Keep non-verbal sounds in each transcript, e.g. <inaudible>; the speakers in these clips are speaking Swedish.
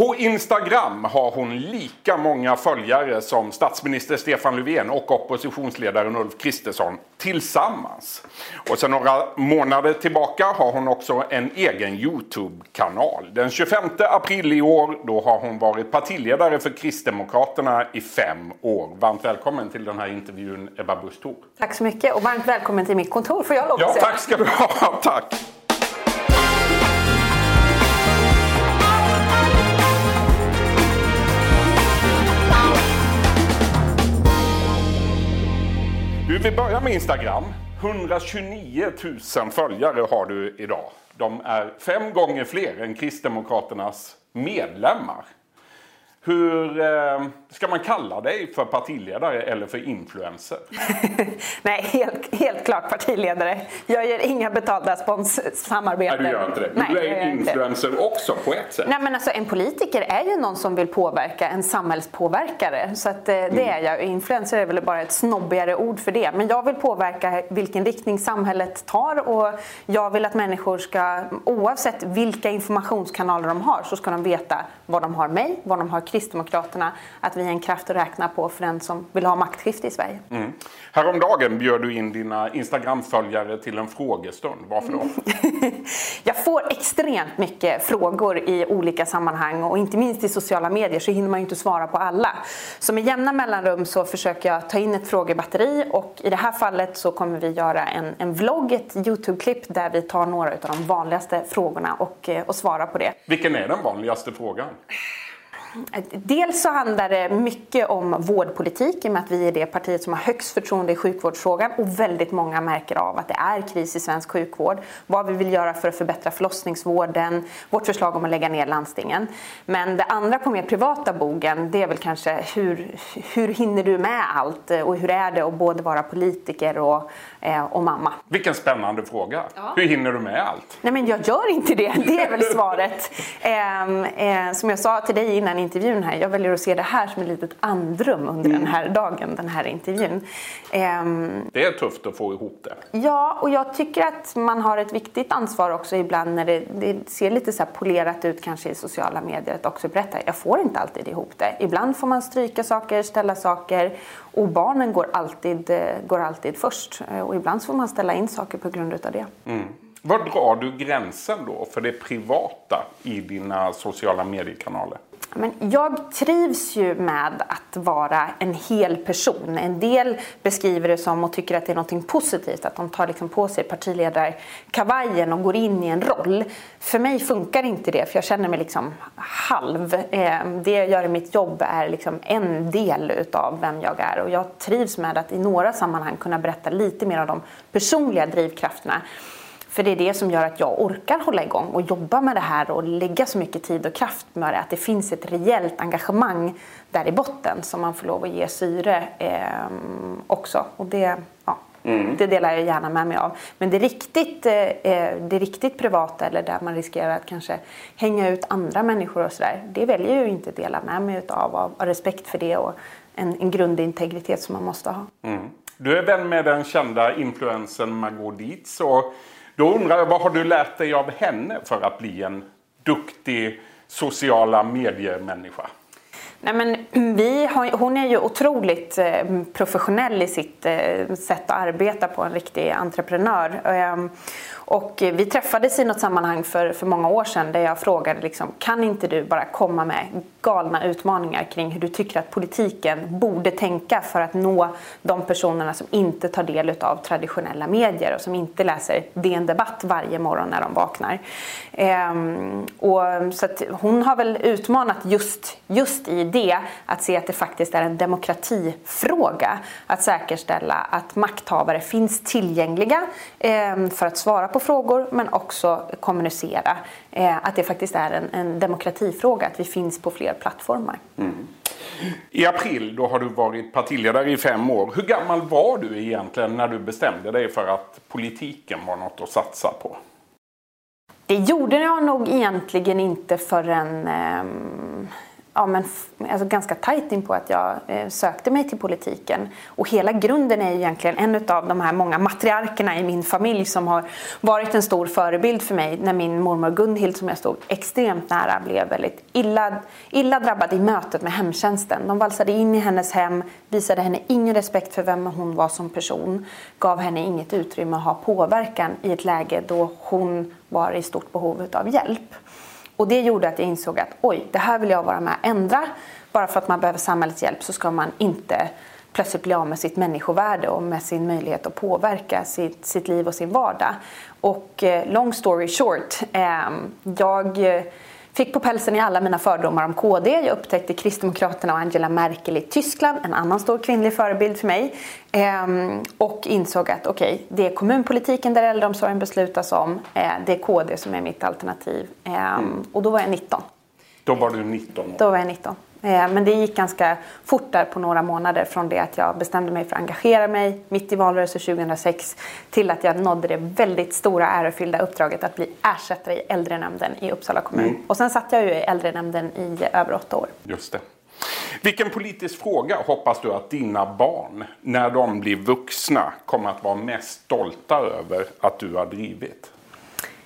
På Instagram har hon lika många följare som statsminister Stefan Löfven och oppositionsledaren Ulf Kristersson tillsammans. Och sedan några månader tillbaka har hon också en egen Youtube-kanal. Den 25 april i år då har hon varit partiledare för Kristdemokraterna i fem år. Varmt välkommen till den här intervjun Ebba Busch Tack så mycket och varmt välkommen till mitt kontor får jag lov Ja, att säga. tack ska du ha. <laughs> Tack. Vi börjar med Instagram. 129 000 följare har du idag. De är fem gånger fler än Kristdemokraternas medlemmar. Hur eh, ska man kalla dig för partiledare eller för influencer? <laughs> Nej, helt, helt klart partiledare. Jag ger inga betalda sponssamarbeten. Nej, du gör inte det. Nej, du är gör influencer också på ett sätt. Nej, men alltså, en politiker är ju någon som vill påverka, en samhällspåverkare. Så att, eh, det Mm. är jag. Influencer är väl bara ett snobbigare ord för det. Men jag vill påverka vilken riktning samhället tar och jag vill att människor ska, oavsett vilka informationskanaler de har, så ska de veta vad de har mig, vad de har Kristdemokraterna, att vi är en kraft att räkna på för den som vill ha maktskifte i Sverige. Mm. Häromdagen bjöd du in dina Instagram-följare till en frågestund. Varför då? <laughs> Jag får extremt mycket frågor i olika sammanhang och inte minst i sociala medier så hinner man ju inte svara på alla. Så med jämna mellanrum så försöker jag ta in ett frågebatteri och i det här fallet så kommer vi göra en, en vlogg, ett Youtube-klipp där vi tar några av de vanligaste frågorna och, eh, och svarar på det. Vilken är den vanligaste frågan? Dels så handlar det mycket om vårdpolitik i och med att vi är det partiet som har högst förtroende i sjukvårdsfrågan och väldigt många märker av att det är kris i svensk sjukvård. Vad vi vill göra för att förbättra förlossningsvården, vårt förslag om att lägga ner landstingen. Men det andra på mer privata bogen det är väl kanske hur, hur hinner du med allt och hur är det att både vara politiker och, och mamma? Vilken spännande fråga. Hur hinner du med allt? Nej men jag gör inte det, det är väl svaret. Ehm, eh, som jag sa till dig innan intervjun här, jag väljer att se det här som ett litet andrum under den här dagen, den här intervjun. Ehm, Det är tufft att få ihop det. ja, och jag tycker att man har ett viktigt ansvar också ibland när det, det ser lite så polerat ut kanske i sociala medier att också berätta, jag får inte alltid ihop det. Ibland får man stryka saker, ställa saker och barnen går alltid, eh, går alltid först. Och ibland så får man ställa in saker på grund utav det. Mm. Var drar du gränsen då för det privata i dina sociala mediekanaler? Men jag trivs ju med att vara en hel person. En del beskriver det som och tycker att det är något positivt, att de tar liksom på sig partiledarkavajen och går in i en roll. För mig funkar inte det, för jag känner mig liksom halv. Ehm, det jag gör i mitt jobb är liksom en del utav vem jag är och jag trivs med att i några sammanhang kunna berätta lite mer om de personliga drivkrafterna. För det är det som gör att jag orkar hålla igång och jobba med det här och lägga så mycket tid och kraft med det. Att det finns ett rejält engagemang där i botten som man får lov att ge syre eh, också. Och det, ja, det delar jag gärna med mig av. Men det riktigt, eh, det riktigt privata eller där man riskerar att kanske hänga ut andra människor och sådär. Det väljer jag ju inte att dela med mig av, av, av respekt för det och en, en grundintegritet som man måste ha. Du är vän med den kända influensen Margot Dietz. Och då undrar jag, vad har du lärt dig av henne för att bli en duktig sociala medier-människa? Nej, men vi har, hon är ju otroligt eh, professionell i sitt eh, sätt att arbeta på, en riktig entreprenör. Ehm, och vi träffades i något sammanhang för, för många år sedan där jag frågade liksom, kan inte du bara komma med galna utmaningar kring hur du tycker att politiken borde tänka för att nå de personerna som inte tar del av traditionella medier och som inte läser DN Debatt varje morgon när de vaknar. Ehm, och, så att hon har väl utmanat just, just i det att se att det faktiskt är en demokratifråga att säkerställa att makthavare finns tillgängliga eh, för att svara på frågor men också kommunicera. Eh, att det faktiskt är en, en demokratifråga, att vi finns på fler plattformar. I april då har du varit partiledare i fem år. Hur gammal var du egentligen när du bestämde dig för att politiken var något att satsa på? Det gjorde jag nog egentligen inte förrän eh, ja, men, alltså ganska tajt in på att jag eh, sökte mig till politiken. Och hela grunden är egentligen en av de här många matriarkerna i min familj som har varit en stor förebild för mig när min mormor Gunhild som jag stod extremt nära blev väldigt illa, illa drabbad i mötet med hemtjänsten. De valsade in i hennes hem, visade henne ingen respekt för vem hon var som person, gav henne inget utrymme att ha påverkan i ett läge då hon var i stort behov av hjälp. Och det gjorde att jag insåg att oj, det här vill jag vara med och ändra. Bara för att man behöver samhällets hjälp så ska man inte plötsligt bli av med sitt människovärde och med sin möjlighet att påverka sitt, sitt liv och sin vardag. Och eh, long story short, eh, jag eh, Fick på pälsen i alla mina fördomar om KD. Jag upptäckte Kristdemokraterna och Angela Merkel i Tyskland, en annan stor kvinnlig förebild för mig. Ehm, och insåg att okej, okay, det är kommunpolitiken där äldreomsorgen beslutas om. Eh, det är KD som är mitt alternativ. Ehm, mm. Och då var jag 19. Då var du 19 år. Då var jag 19. Eh, men det gick ganska fort där på några månader från det att jag bestämde mig för att engagera mig mitt i valrörelsen 2006 till att jag nådde det väldigt stora ärofyllda uppdraget att bli ersättare i äldrenämnden i Uppsala kommun. Mm. Och sen satt jag ju i äldrenämnden i över åtta år. Just det. Vilken politisk fråga hoppas du att dina barn, när de blir vuxna, kommer att vara mest stolta över att du har drivit?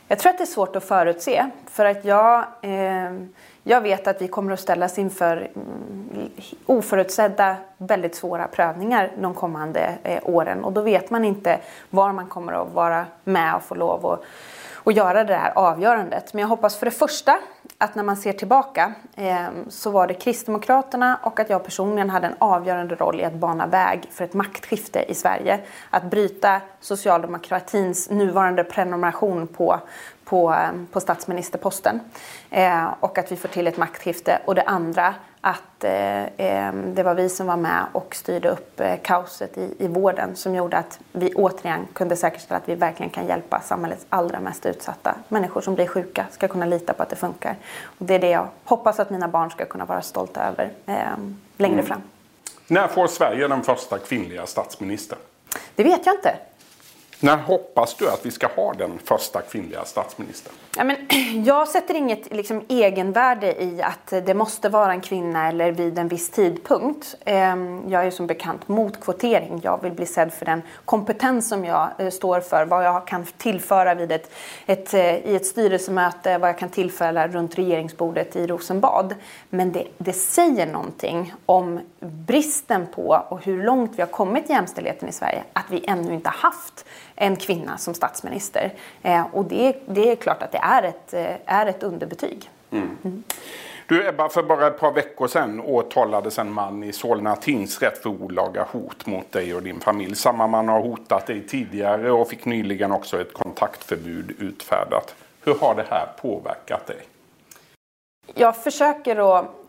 Jag tror att det är svårt att förutse. För att jag eh, jag vet att vi kommer att ställas inför mm, oförutsedda, väldigt svåra prövningar de kommande eh, åren. Och då vet man inte var man kommer att vara med och få lov att och göra det här avgörandet. Men jag hoppas för det första att när man ser tillbaka eh, så var det Kristdemokraterna och att jag personligen hade en avgörande roll i att bana väg för ett maktskifte i Sverige. Att bryta socialdemokratins nuvarande prenumeration på, på, ehm, på statsministerposten. Eh, och att vi får till ett maktskifte. Och det andra att eh, det var vi som var med och styrde upp eh, kaoset i, i vården som gjorde att vi återigen kunde säkerställa att vi verkligen kan hjälpa samhällets allra mest utsatta. Människor som blir sjuka ska kunna lita på att det funkar. Och det är det jag hoppas att mina barn ska kunna vara stolta över eh, längre mm. fram. När får Sverige den första kvinnliga statsministern? Det vet jag inte. När hoppas du att vi ska ha den första kvinnliga statsministern? Ja, men, <clears throat> jag sätter inget liksom, egenvärde i att det måste vara en kvinna eller vid en viss tidpunkt. Ehm, jag är som bekant mot kvotering. Jag vill bli sedd för den kompetens som jag eh, står för, vad jag kan tillföra vid ett, ett, eh, i ett styrelsemöte, vad jag kan tillföra runt regeringsbordet i Rosenbad. Men det, det säger någonting om bristen på och hur långt vi har kommit i jämställdheten i Sverige, att vi ännu inte haft en kvinna som statsminister. Eh, och det, det, är klart att det är ett, eh, är ett underbetyg. Mm. Mm. Du Ebba, för bara ett par veckor sedan åtalades en man i Solna tingsrätt för olaga hot mot dig och din familj. Samma man har hotat dig tidigare och fick nyligen också ett kontaktförbud utfärdat. Hur har det här påverkat dig? Jag försöker att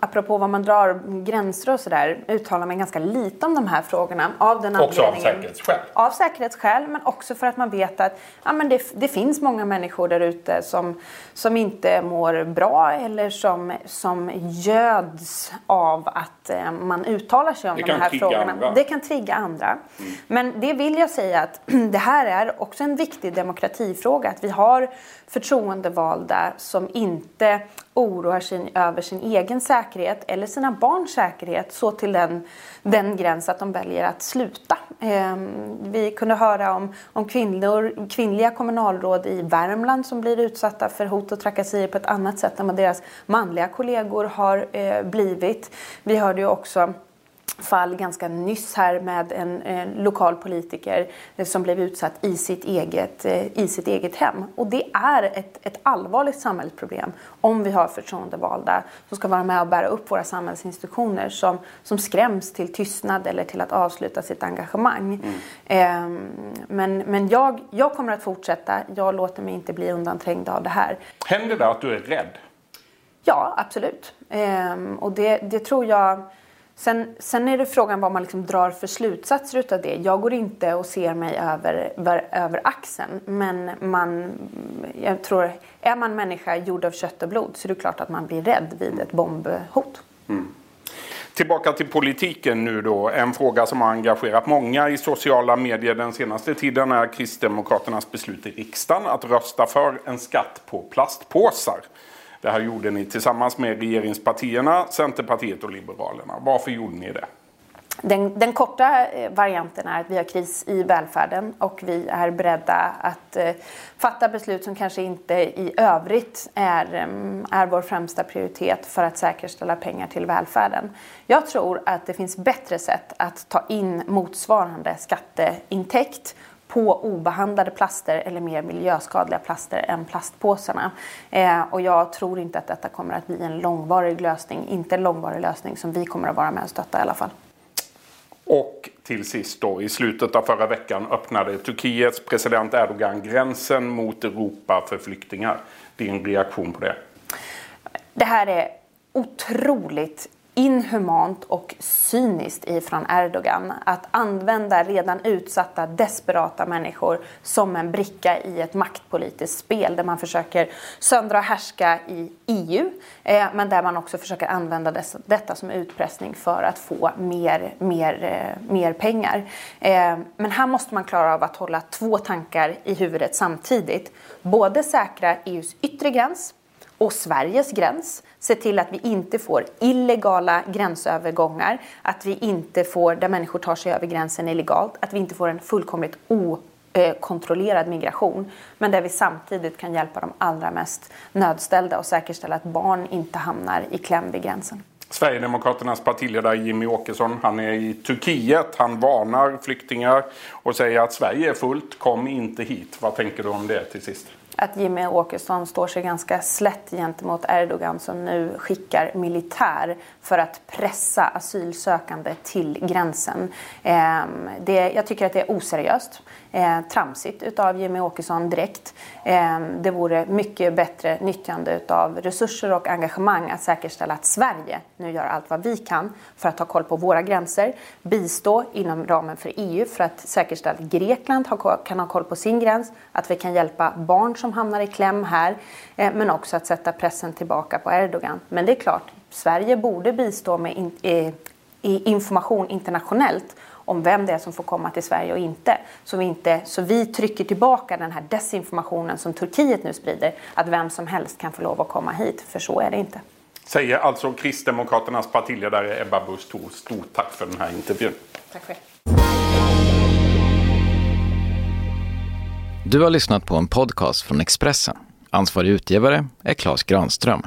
apropå vad man drar gränser och sådär, uttalar mig ganska lite om de här frågorna. Av den också av säkerhetsskäl? Av säkerhetsskäl, men också för att man vet att ja, men det, det finns många människor där ute som, som inte mår bra eller som, som göds av att eh, man uttalar sig om det de här frågorna. Andra. Det kan trigga andra. Mm. Men det vill jag säga att <clears throat> det här är också en viktig demokratifråga. Att vi har förtroendevalda som inte oroar sig över sin egen säkerhet eller sina barns säkerhet så till den, den gräns att de väljer att sluta. Eh, vi kunde höra om, om kvinnor, kvinnliga kommunalråd i Värmland som blir utsatta för hot och trakasserier på ett annat sätt än vad deras manliga kollegor har eh, blivit. Vi hörde ju också fall ganska nyss här med en, en lokal politiker som blev utsatt i sitt eget, eh, i sitt eget hem. Och det är ett, ett allvarligt samhällsproblem om vi har förtroendevalda som ska vara med och bära upp våra samhällsinstitutioner som, som skräms till tystnad eller till att avsluta sitt engagemang. Mm. Eh, men men jag, jag kommer att fortsätta. Jag låter mig inte bli undanträngd av det här. Händer det att du är rädd? Ja, absolut. Eh, och det, det tror jag Sen, sen är det frågan vad man liksom drar för slutsatser utav det. Jag går inte och ser mig över, över, över axeln. Men man, jag tror, är man människa gjord av kött och blod så är det klart att man blir rädd vid ett bombhot. Mm. Tillbaka till politiken nu då. En fråga som har engagerat många i sociala medier den senaste tiden är Kristdemokraternas beslut i riksdagen att rösta för en skatt på plastpåsar. Det här gjorde ni tillsammans med regeringspartierna, Centerpartiet och Liberalerna. Varför gjorde ni det? Den, den, korta eh, varianten är att vi har kris i välfärden och vi är beredda att eh, fatta beslut som kanske inte i övrigt är, mm, är vår främsta prioritet för att säkerställa pengar till välfärden. Jag tror att det finns bättre sätt att ta in motsvarande skatteintäkt på obehandlade plaster eller mer miljöskadliga plaster än plastpåsarna. Eh, och jag tror inte att detta kommer att bli en långvarig lösning, inte en långvarig lösning som vi kommer att vara med och stötta i alla fall. Och till sist då, i slutet av förra veckan öppnade Turkiets president Erdogan gränsen mot Europa för flyktingar. Din reaktion på det? Det här är otroligt inhumant och cyniskt ifrån Erdogan att använda redan utsatta, desperata människor som en bricka i ett maktpolitiskt spel där man försöker söndra och härska i EU eh, men där man också försöker använda dessa, detta som utpressning för att få mer, mer, eh, mer pengar. Eh, men här måste man klara av att hålla två tankar i huvudet samtidigt. Både säkra EUs yttre gräns och Sveriges gräns. Se till att vi inte får illegala gränsövergångar, att vi inte får, där människor tar sig över gränsen illegalt, att vi inte får en fullkomligt okontrollerad migration. Men där vi samtidigt kan hjälpa de allra mest nödställda och säkerställa att barn inte hamnar i kläm vid gränsen. Sverigedemokraternas partiledare Jimmy Åkesson, han är i Turkiet. Han varnar flyktingar och säger att Sverige är fullt, kom inte hit. Vad tänker du om det till sist? Att Jimmy Åkesson står sig ganska slätt gentemot Erdogan som nu skickar militär för att pressa asylsökande till gränsen. Eh, det, jag tycker att det är oseriöst eh, tramsigt utav Jimmy Åkesson direkt. Eh, det vore mycket bättre nyttjande utav resurser och engagemang att säkerställa att Sverige nu gör allt vad vi kan för att ha koll på våra gränser, bistå inom ramen för EU för att säkerställa att Grekland har, kan ha koll på sin gräns, att vi kan hjälpa barn som hamnar i kläm här, eh, men också att sätta pressen tillbaka på Erdogan. Men det är klart, Sverige borde bistå med in, eh, information internationellt om vem det är som får komma till Sverige och inte. Så vi, inte, så vi trycker tillbaka den här desinformationen som Turkiet nu sprider, att vem som helst kan få lov att komma hit, för så är det inte. Säger alltså Kristdemokraternas partiledare Ebba Busch Thor. Stort tack för den här intervjun. Tack själv. Du har lyssnat på en podcast från Expressen. Ansvarig utgivare är Klas Granström.